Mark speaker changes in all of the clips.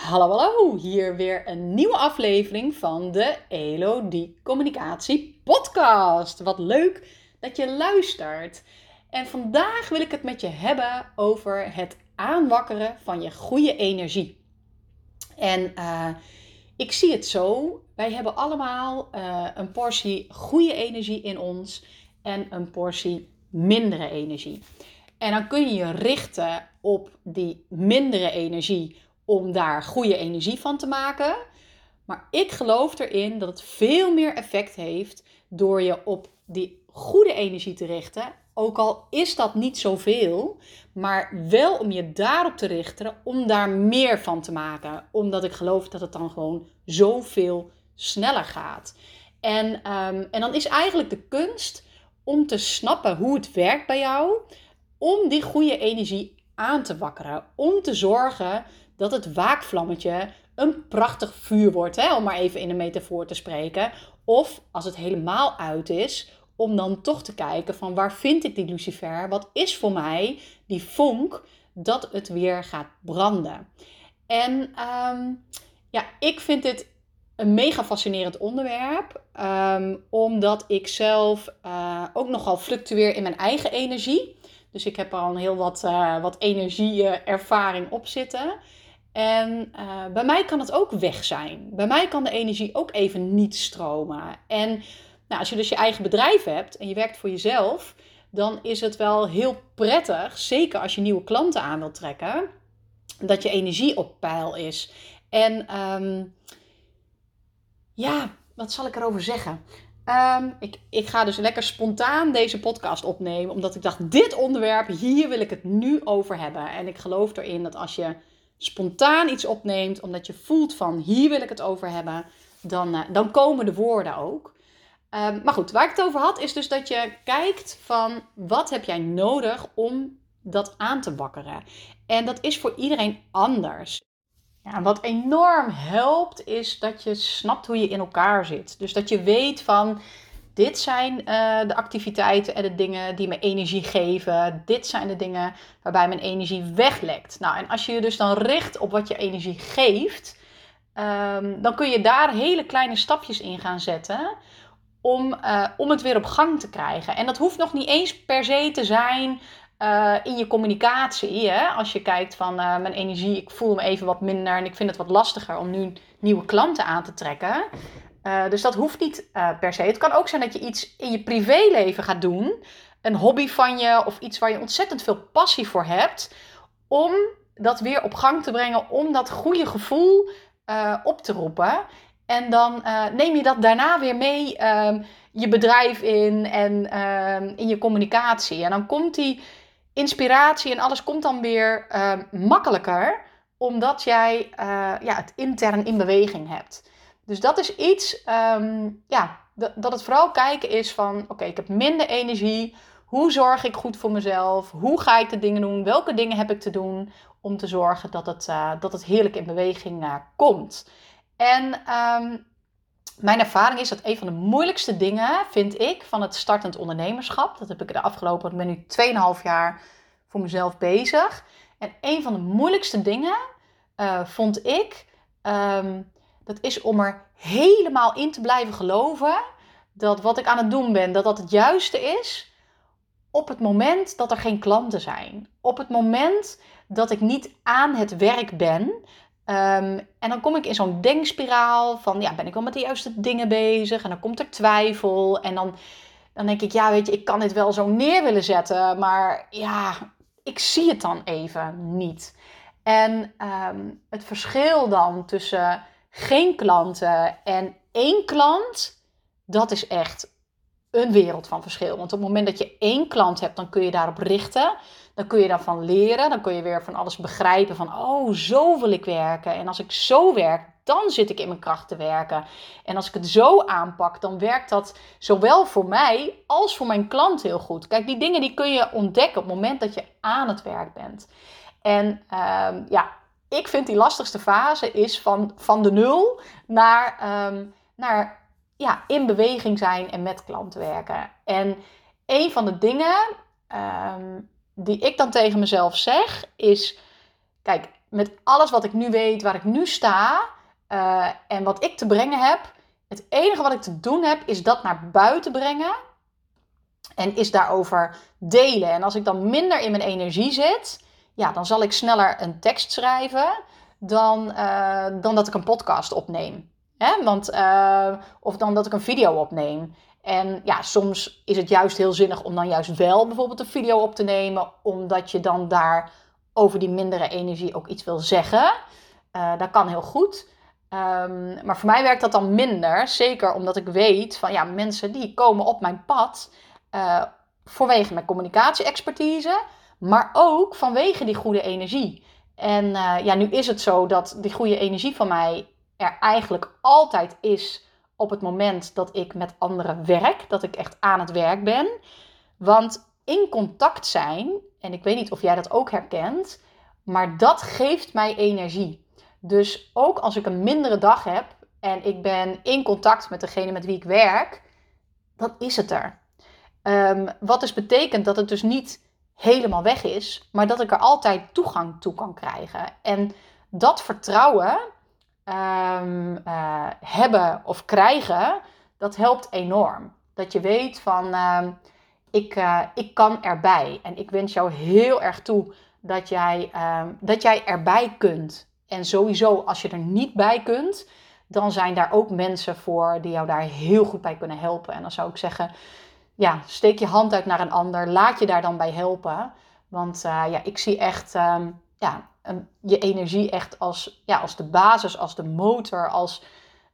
Speaker 1: Hallo, hallo, hier weer een nieuwe aflevering van de Elodie Communicatie Podcast. Wat leuk dat je luistert. En vandaag wil ik het met je hebben over het aanwakkeren van je goede energie. En uh, ik zie het zo: wij hebben allemaal uh, een portie goede energie in ons en een portie mindere energie. En dan kun je je richten op die mindere energie om daar goede energie van te maken. Maar ik geloof erin dat het veel meer effect heeft door je op die goede energie te richten. Ook al is dat niet zoveel, maar wel om je daarop te richten, om daar meer van te maken. Omdat ik geloof dat het dan gewoon zoveel sneller gaat. En, um, en dan is eigenlijk de kunst om te snappen hoe het werkt bij jou, om die goede energie aan te wakkeren. Om te zorgen dat het waakvlammetje een prachtig vuur wordt, hè, om maar even in een metafoor te spreken. Of als het helemaal uit is, om dan toch te kijken van waar vind ik die lucifer? Wat is voor mij die vonk dat het weer gaat branden? En um, ja, ik vind dit een mega fascinerend onderwerp, um, omdat ik zelf uh, ook nogal fluctueer in mijn eigen energie. Dus ik heb er al heel wat, uh, wat energieervaring op zitten. En uh, bij mij kan het ook weg zijn. Bij mij kan de energie ook even niet stromen. En nou, als je dus je eigen bedrijf hebt en je werkt voor jezelf, dan is het wel heel prettig, zeker als je nieuwe klanten aan wilt trekken, dat je energie op peil is. En um, ja, wat zal ik erover zeggen? Um, ik, ik ga dus lekker spontaan deze podcast opnemen, omdat ik dacht, dit onderwerp, hier wil ik het nu over hebben. En ik geloof erin dat als je spontaan iets opneemt, omdat je voelt van hier wil ik het over hebben, dan, uh, dan komen de woorden ook. Um, maar goed, waar ik het over had, is dus dat je kijkt van wat heb jij nodig om dat aan te wakkeren. En dat is voor iedereen anders. Ja, wat enorm helpt, is dat je snapt hoe je in elkaar zit. Dus dat je weet van dit zijn uh, de activiteiten en de dingen die me energie geven. Dit zijn de dingen waarbij mijn energie weglekt. Nou, en als je je dus dan richt op wat je energie geeft, um, dan kun je daar hele kleine stapjes in gaan zetten om, uh, om het weer op gang te krijgen. En dat hoeft nog niet eens per se te zijn uh, in je communicatie. Hè? Als je kijkt van mijn energie, ik voel me even wat minder en ik vind het wat lastiger om nu nieuwe klanten aan te trekken. Uh, dus dat hoeft niet per se. Het kan ook zijn dat je iets in je privéleven gaat doen, een hobby van je of iets waar je ontzettend veel passie voor hebt, om dat weer op gang te brengen, om dat goede gevoel op te roepen. En dan neem je dat daarna weer mee ehm, je bedrijf in en ehm, in je communicatie. En dan komt die inspiratie en alles komt dan weer uh, makkelijker, omdat jij ja, het intern in beweging hebt. Dus dat is iets, um, ja, dat het vooral kijken is van, oké, ik heb minder energie. Hoe zorg ik goed voor mezelf? Hoe ga ik de dingen doen? Welke dingen heb ik te doen om te zorgen dat het, uh, dat het heerlijk in beweging komt? En um, mijn ervaring is dat een van de moeilijkste dingen, vind ik, van het startend ondernemerschap. Dat heb ik de afgelopen, ik ben nu 2,5 jaar voor mezelf bezig. En een van de moeilijkste dingen uh, vond ik, um, dat is om er helemaal in te blijven geloven dat wat ik aan het doen ben, dat dat het juiste is. Op het moment dat er geen klanten zijn. Op het moment dat ik niet aan het werk ben. Um, en dan kom ik in zo'n denkspiraal van, ja, ben ik wel met de juiste dingen bezig? En dan komt er twijfel. En dan, dan denk ik, ja, weet je, ik kan dit wel zo neer willen zetten. Maar ja, ik zie het dan even niet. En um, het verschil dan tussen geen klanten en één klant, dat is echt een wereld van verschil. Want op het moment dat je één klant hebt, dan kun je daarop richten. Dan kun je daarvan leren. Dan kun je weer van alles begrijpen van, oh, zo wil ik werken. En als ik zo werk, dan zit ik in mijn kracht te werken. En als ik het zo aanpak, dan werkt dat zowel voor mij als voor mijn klant heel goed. Kijk, die dingen die kun je ontdekken op het moment dat je aan het werk bent. En um, ja, ik vind die lastigste fase is van, van de nul naar, um, naar ja, in beweging zijn en met klanten werken. En een van de dingen um, die ik dan tegen mezelf zeg is: kijk, met alles wat ik nu weet, waar ik nu sta eh, en wat ik te brengen heb. Het enige wat ik te doen heb, is dat naar buiten brengen. En is daarover delen. En als ik dan minder in mijn energie zit, ja, dan zal ik sneller een tekst schrijven dan, uh, dan dat ik een podcast opneem. Hè? Want, uh, of dan dat ik een video opneem. En ja, soms is het juist heel zinnig om dan juist wel bijvoorbeeld een video op te nemen, omdat je dan daar over die mindere energie ook iets wil zeggen. Uh, dat kan heel goed. Um, maar voor mij werkt dat dan minder. Zeker omdat ik weet van ja, mensen die komen op mijn pad uh, vanwege mijn communicatie-expertise, maar ook vanwege die goede energie. En uh, ja, nu is het zo dat die goede energie van mij er eigenlijk altijd is op het moment dat ik met anderen werk, dat ik echt aan het werk ben. Want in contact zijn, en ik weet niet of jij dat ook herkent, maar dat geeft mij energie. Dus ook als ik een mindere dag heb en ik ben in contact met degene met wie ik werk, dan is het er. Um, wat dus betekent dat het dus niet helemaal weg is, maar dat ik er altijd toegang toe kan krijgen. En dat vertrouwen um, uh, hebben of krijgen, dat helpt enorm. Dat je weet van, uh, ik, uh, ik kan erbij. En ik wens jou heel erg toe dat jij, dat jij erbij kunt. En sowieso, als je er niet bij kunt, dan zijn daar ook mensen voor die jou daar heel goed bij kunnen helpen. En dan zou ik zeggen, ja, steek je hand uit naar een ander. Laat je daar dan bij helpen. Want uh, ja, ik zie echt um, ja, um, je energie echt als, ja, als de basis, als de motor, als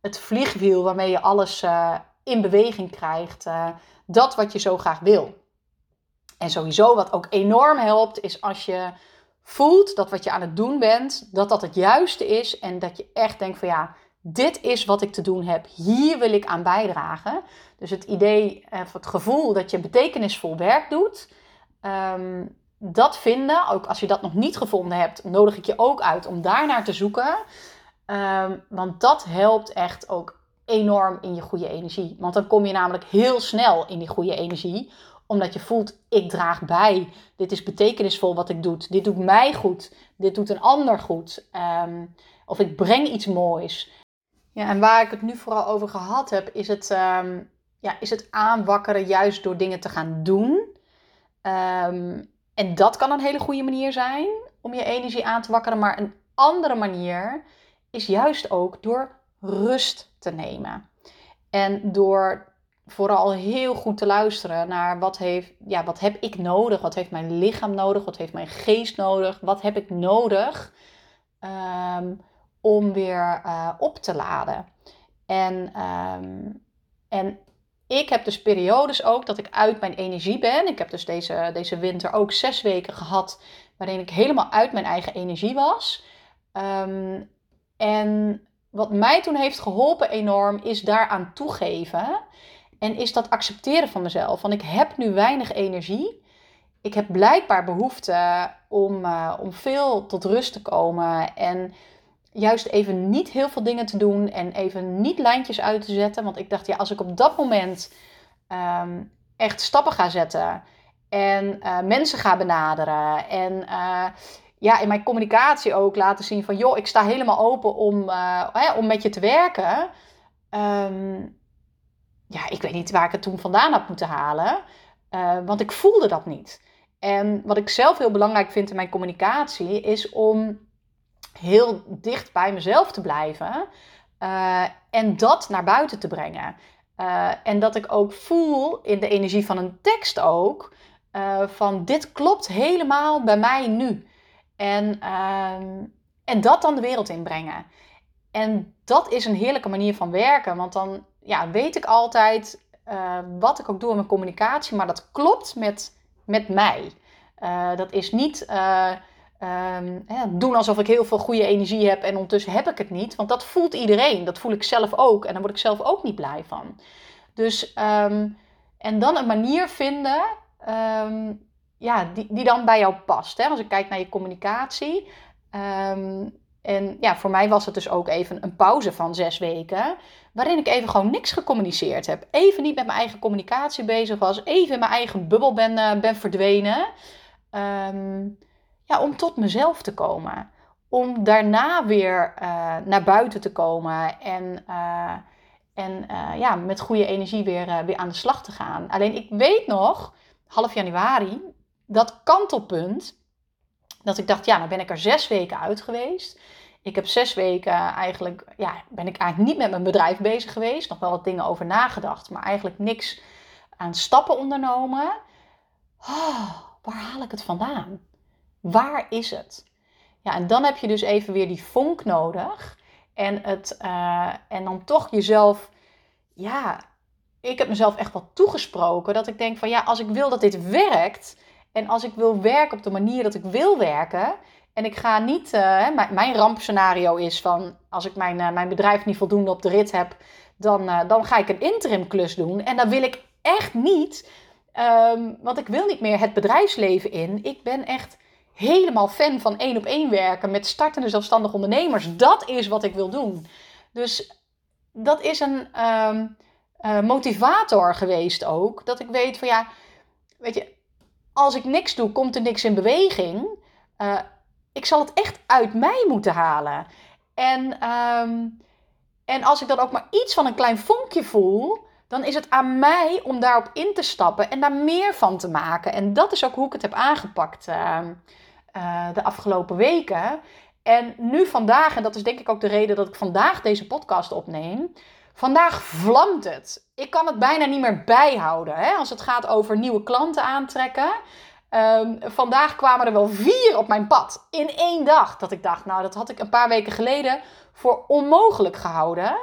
Speaker 1: het vliegwiel waarmee je alles uh, in beweging krijgt. Uh, dat wat je zo graag wil. En sowieso wat ook enorm helpt, is als je voelt dat wat je aan het doen bent, dat dat het juiste is. En dat je echt denkt van ja, dit is wat ik te doen heb. Hier wil ik aan bijdragen. Dus het idee of het gevoel dat je betekenisvol werk doet. Um, dat vinden, ook als je dat nog niet gevonden hebt, nodig ik je ook uit om daarnaar te zoeken. Um, want dat helpt echt ook enorm in je goede energie. Want dan kom je namelijk heel snel in die goede energie. Omdat je voelt, ik draag bij. Dit is betekenisvol wat ik doe. Dit doet mij goed. Dit doet een ander goed. Um, of ik breng iets moois. Ja, en waar ik het nu vooral over gehad heb, is het, um, ja, is het aanwakkeren juist door dingen te gaan doen. Um, en dat kan een hele goede manier zijn om je energie aan te wakkeren. Maar een andere manier is juist ook door rust te nemen. En door vooral heel goed te luisteren naar wat, heeft, ja, wat heb ik nodig? Wat heeft mijn lichaam nodig? Wat heeft mijn geest nodig? Wat heb ik nodig um, om weer uh, op te laden? En, um, en ik heb dus periodes ook dat ik uit mijn energie ben. Ik heb dus deze, deze winter ook zes weken gehad waarin ik helemaal uit mijn eigen energie was. Um, en wat mij toen heeft geholpen enorm is daaraan toegeven. En is dat accepteren van mezelf. Want ik heb nu weinig energie. Ik heb blijkbaar behoefte om, uh, om veel tot rust te komen. En juist even niet heel veel dingen te doen en even niet lijntjes uit te zetten. Want ik dacht, ja, als ik op dat moment um, echt stappen ga zetten en uh, mensen ga benaderen en uh, ja, in mijn communicatie ook laten zien van, joh, ik sta helemaal open om, uh, hè, om met je te werken. Um, ja, ik weet niet waar ik het toen vandaan had moeten halen, want ik voelde dat niet. En wat ik zelf heel belangrijk vind in mijn communicatie is om heel dicht bij mezelf te blijven uh, en dat naar buiten te brengen. Uh, en dat ik ook voel in de energie van een tekst ook uh, van dit klopt helemaal bij mij nu. En, ehm, en dat dan de wereld inbrengen. En dat is een heerlijke manier van werken, want dan ja, weet ik altijd wat ik ook doe in mijn communicatie, maar dat klopt met, met mij. dat is niet Um, doen alsof ik heel veel goede energie heb en ondertussen heb ik het niet. Want dat voelt iedereen. Dat voel ik zelf ook. En daar word ik zelf ook niet blij van. Dus, um, en dan een manier vinden um, ja, die, die dan bij jou past. Hè? Als ik kijk naar je communicatie. en ja, voor mij was het dus ook even een pauze van zes weken. Waarin ik even gewoon niks gecommuniceerd heb. Even niet met mijn eigen communicatie bezig was. Even in mijn eigen bubbel ben, uh, ben verdwenen. Um, ja, om tot mezelf te komen. om daarna weer uh, naar buiten te komen en, uh, en uh, ja, met goede energie weer, weer aan de slag te gaan. Alleen ik weet nog, half januari, dat kantelpunt, dat ik dacht, ja, nou ben ik er zes weken uit geweest. Ik heb zes weken eigenlijk, ja, ben ik eigenlijk niet met mijn bedrijf bezig geweest. Nog wel wat dingen over nagedacht, maar eigenlijk niks aan stappen ondernomen. Oh, waar haal ik het vandaan? Waar is het? Ja, en dan heb je dus even weer die vonk nodig. En, het, uh, en dan toch jezelf, ja, ik heb mezelf echt wel toegesproken. Dat ik denk van ja, als ik wil dat dit werkt. En als ik wil werken op de manier dat ik wil werken. En ik ga niet, uh, mijn, rampscenario is van als ik mijn, uh, mijn bedrijf niet voldoende op de rit heb. Dan, dan ga ik een interim klus doen. En dan wil ik echt niet, um, want ik wil niet meer het bedrijfsleven in. Ik ben echt helemaal fan van één op één werken met startende zelfstandige ondernemers. Dat is wat ik wil doen. Dus dat is een um, uh, motivator geweest ook. Dat ik weet van ja, weet je, als ik niks doe, komt er niks in beweging. Uh, ik zal het echt uit mij moeten halen. En, um, en als ik dan ook maar iets van een klein vonkje voel, dan is het aan mij om daarop in te stappen en daar meer van te maken. En dat is ook hoe ik het heb aangepakt. Uh, uh, de afgelopen weken. En nu vandaag, en dat is denk ik ook de reden dat ik vandaag deze podcast opneem. Vandaag vlamt het. Ik kan het bijna niet meer bijhouden hè, als het gaat over nieuwe klanten aantrekken. Um, vandaag kwamen er wel vier op mijn pad in één dag. Dat ik dacht, nou, dat had ik een paar weken geleden voor onmogelijk gehouden.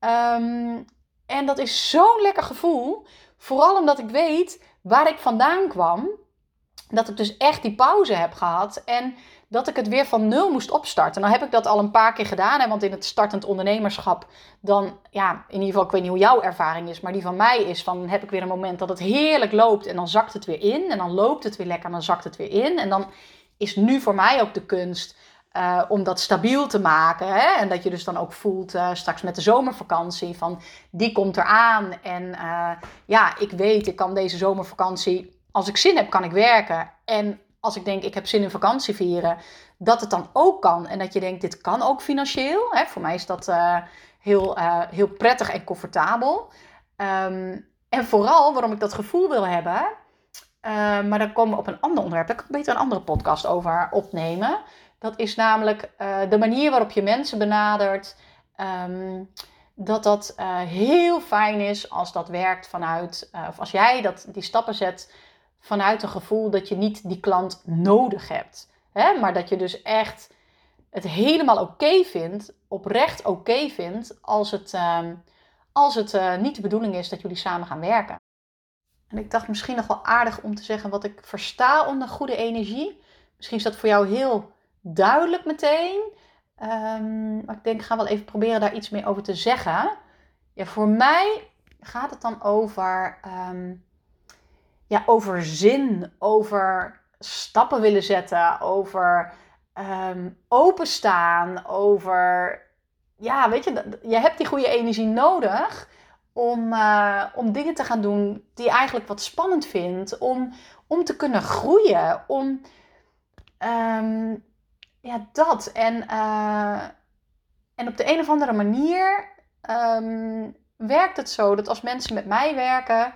Speaker 1: Um, en dat is zo'n lekker gevoel. Vooral omdat ik weet waar ik vandaan kwam dat ik dus echt die pauze heb gehad en dat ik het weer van nul moest opstarten. Nou heb ik dat al een paar keer gedaan, hè, want in het startend ondernemerschap, dan, ja, in ieder geval, ik weet niet hoe jouw ervaring is, maar die van mij is van, heb ik weer een moment dat het heerlijk loopt en dan zakt het weer in en dan loopt het weer lekker en dan zakt het weer in. En dan is nu voor mij ook de kunst uh, om dat stabiel te maken. Hè? En dat je dus dan ook voelt uh, straks met de zomervakantie van die komt eraan. En uh, ja, ik weet, ik kan deze zomervakantie als ik zin heb, kan ik werken. En als ik denk, ik heb zin in vakantie vieren, dat het dan ook kan. En dat je denkt, dit kan ook financieel. Hè? Voor mij is dat uh, heel, uh, heel prettig en comfortabel. Um, en vooral waarom ik dat gevoel wil hebben. Uh, maar dan komen we op een ander onderwerp. Daar kan ik beter een andere podcast over opnemen. Dat is namelijk de manier waarop je mensen benadert. Um, dat dat heel fijn is als dat werkt vanuit, of als jij dat, die stappen zet vanuit een gevoel dat je niet die klant nodig hebt. Hè? Maar dat je dus echt het helemaal oké vindt, oprecht oké vindt, als het, uh, als het uh, niet de bedoeling is dat jullie samen gaan werken. En ik dacht misschien nog wel aardig om te zeggen wat ik versta onder goede energie. Misschien is dat voor jou heel duidelijk meteen. Um, maar ik denk, ik ga wel even proberen daar iets meer over te zeggen. Ja, voor mij gaat het dan over um, ja, over zin, over stappen willen zetten, over um, openstaan, over. Ja, weet je, je hebt die goede energie nodig om, uh, om dingen te gaan doen die je eigenlijk wat spannend vindt, om, om te kunnen groeien, om. Um, ja, dat. En, uh, en op de een of andere manier um, werkt het zo dat als mensen met mij werken,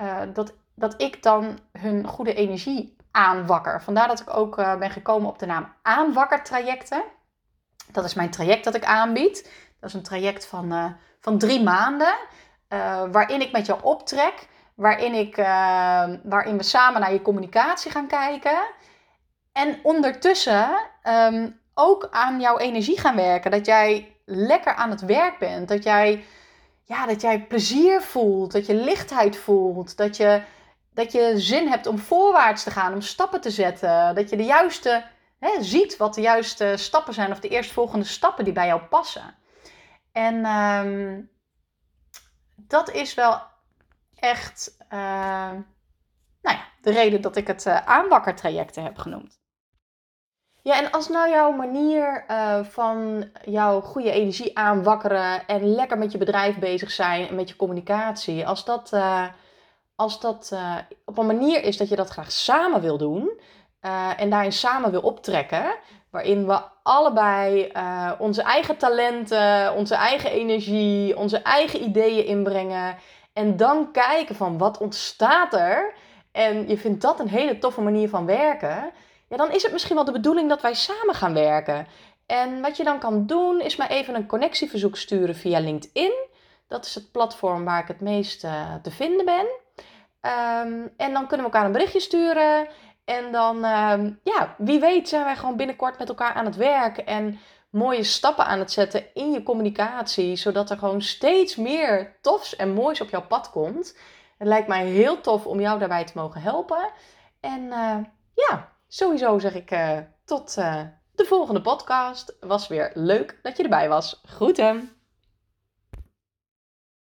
Speaker 1: uh, dat dat ik dan hun goede energie aanwakker. Vandaar dat ik ook uh, ben gekomen op de naam aanwakkertrajecten. Dat is mijn traject dat ik aanbied. Dat is een traject van, uh, van drie maanden. Uh, waarin ik met jou optrek. Waarin, ik, waarin we samen naar je communicatie gaan kijken. En ondertussen um, ook aan jouw energie gaan werken. Dat jij lekker aan het werk bent. Dat jij, ja, dat jij plezier voelt. Dat je lichtheid voelt. Dat je dat je zin hebt om voorwaarts te gaan, om stappen te zetten. Dat je de juiste hè, ziet wat de juiste stappen zijn of de eerstvolgende stappen die bij jou passen. En um, dat is wel echt uh, nou ja, de reden dat ik het uh, aanbakkertrajecten heb genoemd. Ja, en als nou jouw manier uh, van jouw goede energie aanwakkeren en lekker met je bedrijf bezig zijn en met je communicatie, als dat als dat uh, op een manier is dat je dat graag samen wil doen uh, en daarin samen wil optrekken, waarin we allebei eh, onze eigen talenten, onze eigen energie, onze eigen ideeën inbrengen. En dan kijken van wat ontstaat er. En je vindt dat een hele toffe manier van werken. Ja, dan is het misschien wel de bedoeling dat wij samen gaan werken. En wat je dan kan doen, is maar even een connectieverzoek sturen via LinkedIn. Dat is het platform waar ik het meest te vinden ben. Um, en dan kunnen we elkaar een berichtje sturen. En dan, um, ja, wie weet zijn wij gewoon binnenkort met elkaar aan het werk. En mooie stappen aan het zetten in je communicatie. Zodat er gewoon steeds meer tofs en moois op jouw pad komt. Het lijkt mij heel tof om jou daarbij te mogen helpen. En uh, ja, sowieso zeg ik uh, tot uh, de volgende podcast. Was weer leuk dat je erbij was. Groeten!